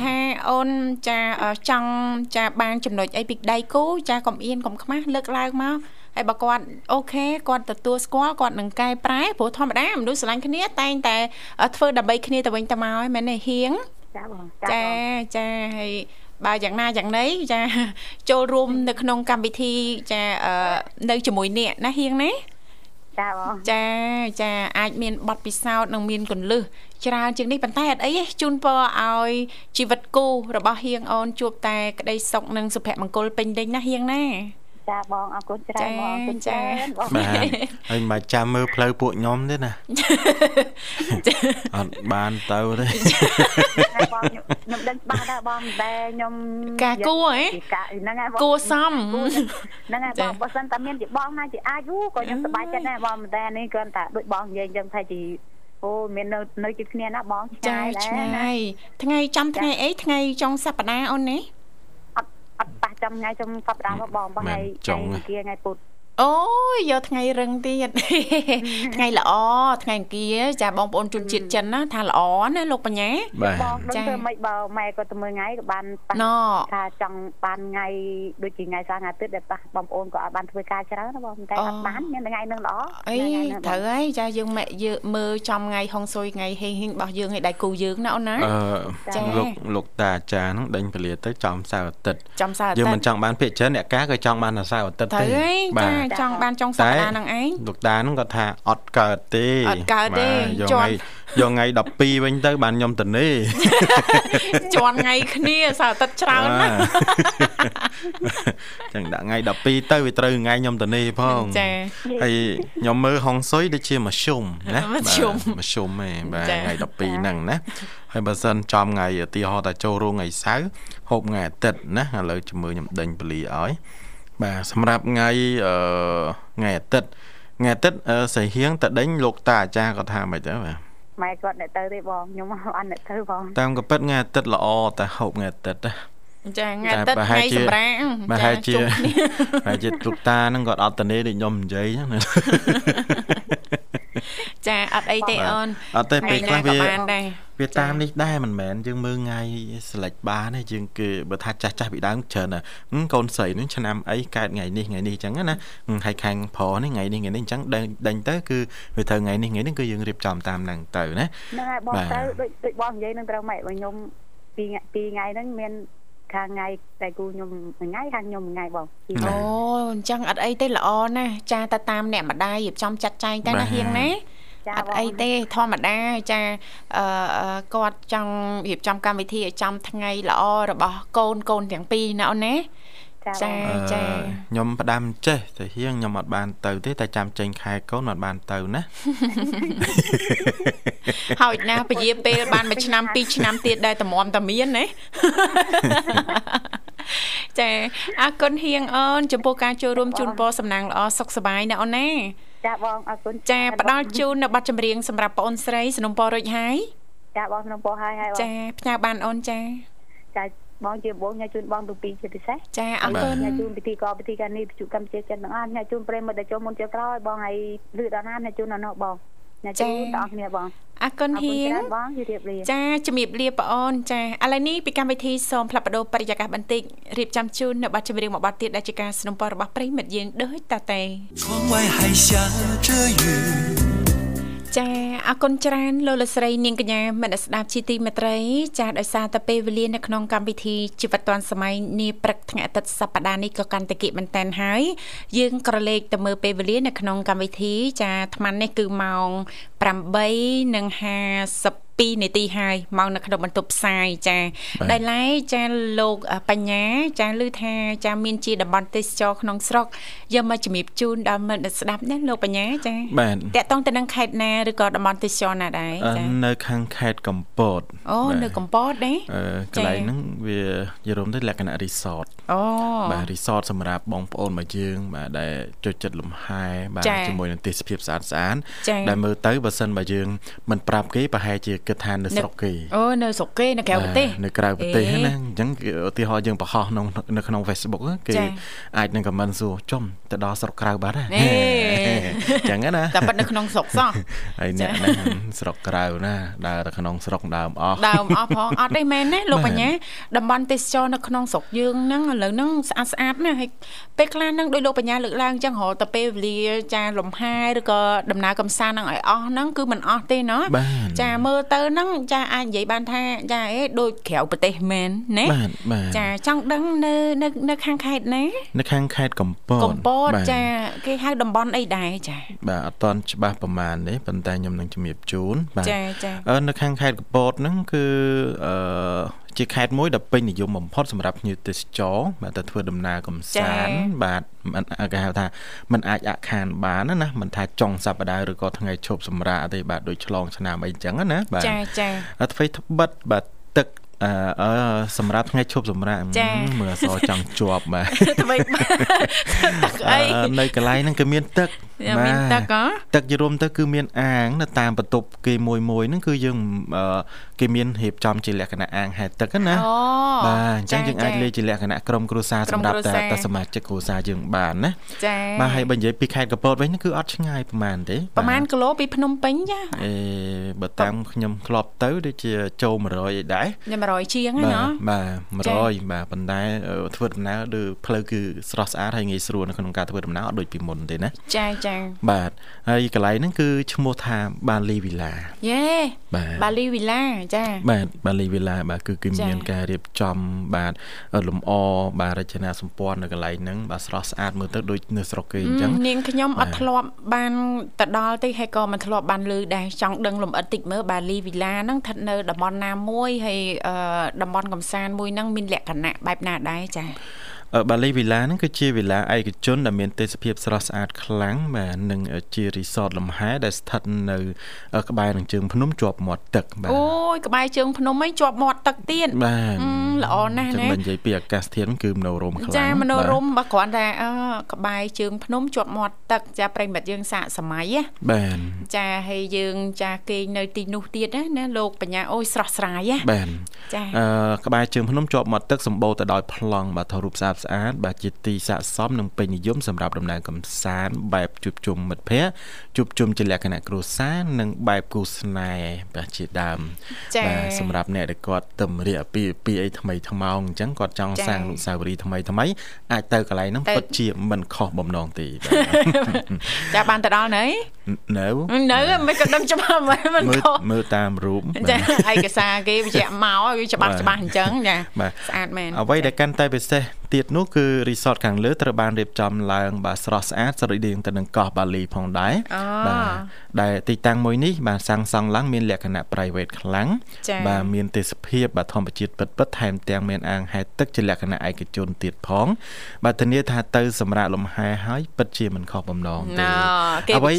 ថាអូនចាចង់ចាបានចំណុចអីពីដៃគូចាកុំអៀនកុំខ្មាស់លើកឡើងមកហើយបើគាត់អូខេគាត់ទទួលស្គាល់គាត់នឹងកែប្រែព្រោះធម្មតាមនុស្សស្រឡាញ់គ្នាតែងតែធ្វើដើម្បីគ្នាទៅវិញទៅមកហើយមែនទេហៀងចាបងចាចាហើយបើយ៉ាងណាយ៉ាងណីចាចូលរួមនៅក្នុងកម្មវិធីចានៅជាមួយអ្នកណាហៀងណា ចាបងចាចាអាចមានបទពិសោធន៍និងមានកលឹះច្រើនជាងនេះប៉ុន្តែអត់អីទេជូនពរឲ្យជីវិតគូរបស់ហៀងអូនជួបតែក្តីសុខនិងសុភមង្គលពេញលេញណាហៀងណា ចាបងអរគុណច្រើនបងអរគុណច្រើនបងបាទហើយមិនចាំមើលផ្លូវពួកខ្ញុំទេណាអត់បានទៅទេបងខ្ញុំដឹងច្បាស់ដែរបងតែខ្ញុំការគួហ៎ហ្នឹងហើយគួសមហ្នឹងហើយបងបើសិនតែមានជាបងណាជាអាចអូក៏ខ្ញុំសប្បាយចិត្តដែរបងតែនេះគ្រាន់តែដូចបងនិយាយអញ្ចឹងថាជាអូមាននៅនៅជិតគ្នាណាបងឆ្ងាយដែរឆ្ងាយថ្ងៃចាំថ្ងៃអីថ្ងៃចុងសប្តាហ៍អូននេះ អត់ប៉ះចំថ្ងៃចំសប្តាហ៍មកបងបងហើយថ្ងៃគៀថ្ងៃពុធ អូយយកថ្ងៃរឹងទៀតថ្ងៃល្អថ្ងៃអង្គារចាបងប្អូនជនជាតិចិនណាថាល្អណាលោកបញ្ញាបងដឹងធ្វើម៉េចបើម៉ែគាត់ទៅមើលថ្ងៃក៏បានថាចង់បានថ្ងៃដូចជាថ្ងៃសៅរ៍ថ្ងៃអាទិត្យដែលប៉ះបងប្អូនក៏អត់បានធ្វើការច្រើនណាបងតែអត់បានមានថ្ងៃនឹងល្អអីត្រូវហើយចាយើងម៉ែយើងមើលចំថ្ងៃហុងស៊ុយថ្ងៃហេងហេងរបស់យើងឲ្យដៃគូយើងណាអូនណាអឺលោកលោកតាអាចារ្យហ្នឹងដេញពលាទៅចំសៅរ៍អាទិត្យចំសៅរ៍អាទិត្យយើងមិនចង់បានភាកច្រើនអ្នកការក៏ចង់បានសៅរ៍អាទិត្យទេបាទចង់បានចុងសប្តាហ៍ហ្នឹងឯងលោកតាហ្នឹងគាត់ថាអត់កើតទេអត់កើតទេយកថ្ងៃយកថ្ងៃ12វិញទៅ បានខ្ញុំទៅនេះជន់ថ្ងៃគ្នាសៅទឹកច្រើនណាស់ចឹងដាក់ថ្ងៃ12ទៅវាត្រូវថ្ងៃខ្ញុំទៅនេះផងចាហើយខ្ញុំមើលហុងស៊ុយដូចជាមធ្យមណាមធ្យមមធ្យមហ៎បាទថ្ងៃ12ហ្នឹងណាហើយបើសិនចំថ្ងៃឧទាហរណ៍តែចូលរោងថ្ងៃសៅរ៍ហូបថ្ងៃអាទិត្យណាឥឡូវជំរឿខ្ញុំដេញពលីឲ្យ បាទសម្រាប់ថ្ងៃអឺថ្ងៃអាទិត្យថ្ងៃអាទិត្យសៃហៀងតដេញលោកតាអាចារ្យគាត់ថាម៉េចទៅបាទម៉ែគាត់អ្នកទៅទេបងខ្ញុំអត់អ្នកទៅបងតាមកពិតថ្ងៃអាទិត្យល្អតែហូបថ្ងៃអាទិត្យណាចាថ្ងៃអាទិត្យថ្ងៃសម្រាងប្រហែលជាប្រហែលជាលោកតាហ្នឹងគាត់អត់តនេដូចខ្ញុំនិយាយហ្នឹង ចាអត់អីទេអូនអត់ទេពេលខ្លះវាវាតាមនេះដែរមិនមែនយើងមើលថ្ងៃស្លេចបានទេយើងគឺបើថាចាស់ចាស់ពីដើមច្រើនណាកូនស្រីនឹងឆ្នាំអីកើតថ្ងៃនេះថ្ងៃនេះអញ្ចឹងណាហើយខាងប្រុសនេះថ្ងៃនេះថ្ងៃនេះអញ្ចឹងដេញទៅគឺវាត្រូវថ្ងៃនេះថ្ងៃនេះគឺយើងរៀបចំតាមហ្នឹងទៅណាហ្នឹងហើយបងទៅដូចដូចបងនិយាយនឹងត្រូវម៉េចបើខ្ញុំពីពីថ្ងៃហ្នឹងមានខាងថ្ងៃតែគូខ្ញុំថ្ងៃខាងខ្ញុំថ្ងៃបងអូអញ្ចឹងអត់អីទេល្អណាស់ចាតែតាមអ្នកម្ដាយរៀបចំចាត់ចែងតែណាហៀងណា អត់អីទេធម្មតាចាអឺគាត់ចង់រៀបចំកម្មវិធីឲ្យចំថ្ងៃល្អរបស់កូនកូនទាំងពីរណាអូនណាចាចាចាខ្ញុំផ្ដាំចេះតែហៀងខ្ញុំអត់បានទៅទេតែចាំចេញខែកូនអត់បានទៅណាហើយណាពជាពេលបានមួយឆ្នាំពីរឆ្នាំទៀតដែរតម្រាំតែមានណាចាអរគុណហៀងអូនចំពោះការចូលរួមជូនពរសំណាងល្អសុខសប្បាយណាអូនណា ចាបងអរគុណចាផ្ដល់ជូននៅប័ណ្ណចម្រៀងសម្រាប់បងអូនស្រីสนុំពររួចហើយចាបងสนុំពរហើយហើយបងចាផ្ញើបានអូនចាចាបងជាបងញ៉ាជូនបងទូពីជាពិសេសចាអរគុណញ៉ាជូនពិធីកពិធីការនេះជុកម្ពុជាចិនទាំងអស់ញ៉ាជូនប្រិមត្តដែលចូលមុនចូលក្រោយបងឲ្យលឺដល់ណាញ៉ាជូនដល់នោះបង ញ៉ាជូនដល់អស់គ្នាបងអរគុណហៀងបងជម្រាបលាចាជំរាបលាបងអូនចាឥឡូវនេះពីកម្មវិធីសូមផ្លាប់បដោបរិយាកាសបន្តិចរៀបចំជូននៅប័ណ្ណចម្រៀងមួយប័ណ្ណទៀតដែលជាការสนับสนุนរបស់ប្រិមិត្តយើងដូចតតែ窗外还下着雨 ចាអរគុណច្រើនលោកលស្រីនាងកញ្ញាមនស្ដាប់ជីទីមេត្រីចាដោយសារតែពេលវេលានៅក្នុងកម្មវិធីជីវិតឌွန်សម័យនាព្រឹកថ្ងៃអាទិត្យសប្តាហ៍នេះក៏កាន់តែគិតមែនតែនហើយយើងក្រឡេកទៅមើលពេលវេលានៅក្នុងកម្មវិធីចាអាត្មានេះគឺម៉ោង8:50 2នាទីហើយមកនៅក្នុងបន្ទប់ផ្សាយចាដែលឡែចាលោកបញ្ញាចាឮថាចាមានជាតំបន់ទេសចរក្នុងស្រុកយកមកជំរាបជូនដល់មិត្តស្ដាប់ណាលោកបញ្ញាចាតកតងទៅនឹងខេត្តណាឬក៏តំបន់ទេសចរណាដែរចានៅខាងខេត្តកំពតអូនៅកំពតទេកន្លែងហ្នឹងវានិយាយរួមទៅលក្ខណៈ resort អូបាទ resort សម្រាប់បងប្អូនមកយើង បាទដែលចូលចិត្តលំហែបាទជាមួយនឹងទេសភាពស្អាតស្អាតដែលមើលទៅបើសិនបើយើងមិនប្រាប់គេប្រហែលជាគិតថានៅស្រុកគេអូនៅស្រុកគេនៅក្រៅប្រទេសនៅក្រៅប្រទេសណាអញ្ចឹងឧទាហរណ៍យើងបង្ហោះក្នុងនៅក្នុង Facebook គេអាចនឹងខមមិនសួរចំទៅដល់ស្រុកក្រៅបាត់ហ្នឹងអញ្ចឹងណាតែប៉ិតនៅក្នុងស្រុកសោះហើយអ្នកណាស្រុកក្រៅណាដើរទៅក្នុងស្រុកដើមអស់ដើមអស់ផងអត់ទេមែនទេលោកបញ្ញាតំបន់ទេសចរនៅក្នុងស្រុកយើងហ្នឹងឥឡូវហ្នឹងស្អាតស្អាតណាស់ហើយពេលខ្លះហ្នឹងដោយលោកបញ្ញាលើកឡើងអញ្ចឹងរហូតទៅពេលវេលាចាលំហែឬក៏ដំណើរកំសាន្តហ្នឹងឲ្យអស់ហ្នឹងគឺមិនអស់ទេណាចាមើលទៅហ្នឹងចាអាចនិយាយបានថាចាអេដូចក្រៅប្រទេសមែនណាបាទបាទចាចង់ដឹងនៅនៅនៅខាងខេត្តណានៅខាងខេត្តកំពតកំពតចាគេហៅតំបន់អីដែរចាបាទអត់តន់ច្បាស់ប្រហែលទេប៉ុន្តែខ្ញុំនឹងជំរាបជូនបាទចាចានៅខាងខេត្តកំពតហ្នឹងគឺអឺ ជាខេត្តមួយដែលពេញនិយមបំផុតសម្រាប់ភ្ញៀវទេសចរបាទទៅធ្វើដំណើរកំសាន្តបាទគេហៅថាมันអាចអខានបានណាមិនថាចុងសប្តាហ៍ឬក៏ថ្ងៃឈប់សម្រាកទេបាទដូចឆ្លងឆ្នាំអីចឹងណាបាទចាចាអ្វីត្បិតបាទទឹកអឺសម្រាប់ថ្ងៃឈប់សម្រាកមើលអសចង់ជាប់បាទថ្មីទឹកអីនៅកន្លែងហ្នឹងគឺមានទឹក មានទឹកហ៎ទឹកយរួមទៅគឺមានអាងនៅតាមបន្ទប់គេមួយមួយហ្នឹងគឺយើងគេមានរៀបចំជាលក្ខណៈអាងហែលទឹកណាបាទអញ្ចឹងយើងអាចលេខជាលក្ខណៈក្រុមគ្រួសារសម្រាប់តែតែសមាជិកគ្រួសារយើងបានណាចា៎បាទហើយបើនិយាយពីខេត្តកពតវិញគឺអត់ឆ្ងាយប្រហែលទេប្រហែលគីឡូពីភ្នំពេញចាអេបើតាមខ្ញុំធ្លាប់ទៅដូចជាចូល100អីដែរ100ជាងហ្នឹងណាបាទ100បាទប៉ុន្តែធ្វើដំណើរឬផ្លូវគឺស្រស់ស្អាតហើយងាយស្រួលនៅក្នុងការធ្វើដំណើរអត់ដូចពីមុនទេណាចាចាបាទហើយកន្លែងហ្នឹងគឺឈ្មោះថាបាលីវីឡាយេបាទបាលីវីឡាចាបាទបាលីវីឡាបាទគឺគឺមានការរៀបចំបាទលំអបាទរចនាសម្ព័ន្ធនៅកន្លែងហ្នឹងបាទស្រស់ស្អាតមើលទៅដូចនៅស្រុកគេអញ្ចឹងនាងខ្ញុំអត់ធ្លាប់បានទៅដល់ទេហើយក៏មិនធ្លាប់បានលើដែរចង់ដឹងលំអិតតិចមើលបាលីវីឡាហ្នឹងស្ថិតនៅតំបន់ណាមួយហើយតំបន់កំសាន្តមួយហ្នឹងមានលក្ខណៈបែបណាដែរចា បាលីវីឡាហ្នឹងគឺជាវីឡាឯកជនដែលមានទេសភាពស្រស់ស្អាតខ្លាំងបាទនិងជារីសតលំហែដែលស្ថិតនៅក្បែរនឹងជើងភ្នំជាប់មាត់ទឹកបាទអូយក្បែរជើងភ្នំឯងជាប់មាត់ទឹកទៀតបាទល្អណាស់ណាចាំនិយាយពីអាកាសធាតុគឺមនោរមខ្លាំងចាមនោរមបើគ្រាន់តែក្បែរជើងភ្នំជាប់មាត់ទឹកចាប្រិមិត្តយើងសាកសម័យណាបាទចាហើយយើងចាគេងនៅទីនោះទៀតណាលោកបញ្ញាអូយស្រស់ស្រាយណាបាទចាអឺក្បែរជើងភ្នំជាប់មាត់ទឹកសម្បូរទៅដោយប្លង់បាទថតរូបស្អាតស្អាតបាទជាទីស័ក្តិសមនិងពេញនិយមសម្រាប់ដំណើរកម្សាន្តបែបជួបជុំមិត្តភ័ក្តិជួបជុំជាលក្ខណៈគ្រួសារនិងបែបគូស្នេហ៍បាទជាដើមបាទសម្រាប់អ្នកដែលគាត់តម្រាកពីពីអីថ្មីថ្មោងអញ្ចឹងគាត់ចង់សាងអនុស្សាវរីយ៍ថ្មីថ្មីអាចទៅកន្លែងហ្នឹងពិតជាមិនខុសបំណងទេចាបានទៅដល់នៅនៅនៅមិនក៏ដឹងច្បាស់មិនខុសមើលតាមរូបចាឯកសារគេបញ្ជាក់មកវាច្បាស់ច្បាស់អញ្ចឹងចាស្អាតមែនអ្វីដែលកាន់តែពិសេសទៀតនោះគឺ resort ខាងលើត្រូវបានរៀបចំឡើងបាទស្រស់ស្អាតស្រដៀងទៅនឹងកោះបាលីផងដែរបាទដែលទីតាំងមួយនេះបាទសាងសង់ឡើងមានលក្ខណៈ private ខ្លាំងបាទមានទេសភាពបាទធម្មជាតិពិតពិតថែមទាំងមានអាងហែលទឹកជាលក្ខណៈឯកជនទៀតផង បាទធានាថាទៅសម្រាប់លំហែហើយពិតជាមិនខុសបំណងទេអ្វី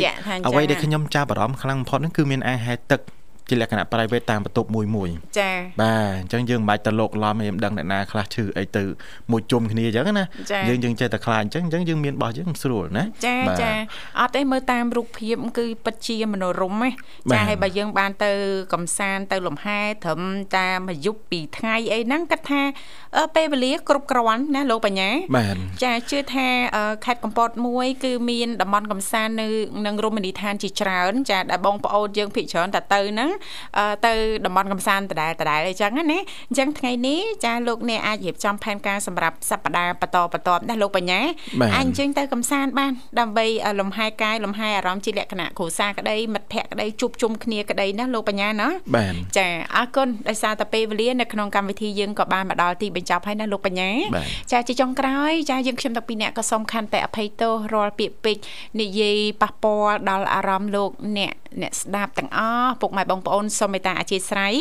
អ្វីដែលខ្ញុំចាប់អារម្មណ៍ខ្លាំងបំផុតហ្នឹងគឺមានអាងហែលទឹក ជាលក្ខណៈ private តាមបន្ទប់មួយមួយចាបាទអញ្ចឹងយើងមិនបាច់ទៅលោកឡំឯងមិនដឹងអ្នកណាខ្លះឈឺអីទៅមួយជុំគ្នាអញ្ចឹងណាយើងយើងចេះតែខ្លាចអញ្ចឹងអញ្ចឹងយើងមានរបស់យើងស្រួលណាចាចាអត់ទេមើលតាមរូបភាពគឺពិតជាមនោរម្យចាហើយបើយើងបានទៅកំសាន្តទៅលំហែត្រឹមតាមអាយុពីថ្ងៃអីហ្នឹងគិតថាពេលវេលាគ្រប់គ្រាន់ណាលោកបញ្ញាចាជឿថាខេត្តកំពតមួយ គឺមានតំបន់កំសាន្តនៅនឹងរមណីយដ្ឋានជាច្រើន ចាដែលបងប្អូនយើងភិកច្រើនតែទៅហ្នឹងទៅតំបន់កំសាន្តដដែលដដែលអីចឹងណាអញ្ចឹងថ្ងៃនេះចាលោកអ្នកអាចរៀបចំផែនការសម្រាប់សប្តាហ៍បន្តបន្តណាលោកបញ្ញាអាចអញ្ជើញទៅកំសាន្តបានដើម្បីលំហែកាយលំហែអារម្មណ៍ជាលក្ខណៈគ្រួសារក្តីមិត្តភ័ក្តិក្តីជួបជុំគ្នាក្តីណាលោកបញ្ញាណាចាអរគុណដោយសារតែពេលវេលានៅក្នុងកម្មវិធីយើងក៏បានមកដល់ទីបញ្ចប់ហើយណាលោកបញ្ញាចាជាចុងក្រោយចាយើងខ្ញុំទាំងពីរអ្នកក៏សូមខន្តិអភ័យទោសរាល់ពាក្យពេចន៍និយាយប៉ះពាល់ដល់អារម្មណ៍លោកអ្នកអ្នកស្ដាប់ទាំងអស់ពុកម៉ែបងប្អូនសូមមេត្តាអធិស្ឋាន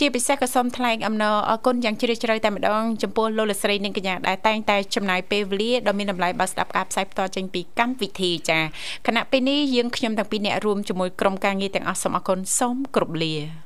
ជាពិសេសក៏សូមថ្លែងអំណរអគុណយ៉ាងជ្រាលជ្រៅតែម្ដងចំពោះលោកលស្រីនិងកញ្ញាដែលតែងតែចំណាយពេលវេលាដ៏មានតម្លៃបើស្ដាប់ការផ្សាយផ្ទាល់ចេញពីកម្មវិធីចាគណៈពេលនេះយើងខ្ញុំទាំងពីរអ្នករួមជាមួយក្រុមការងារទាំងអស់សូមអគុណសូមគោរពលា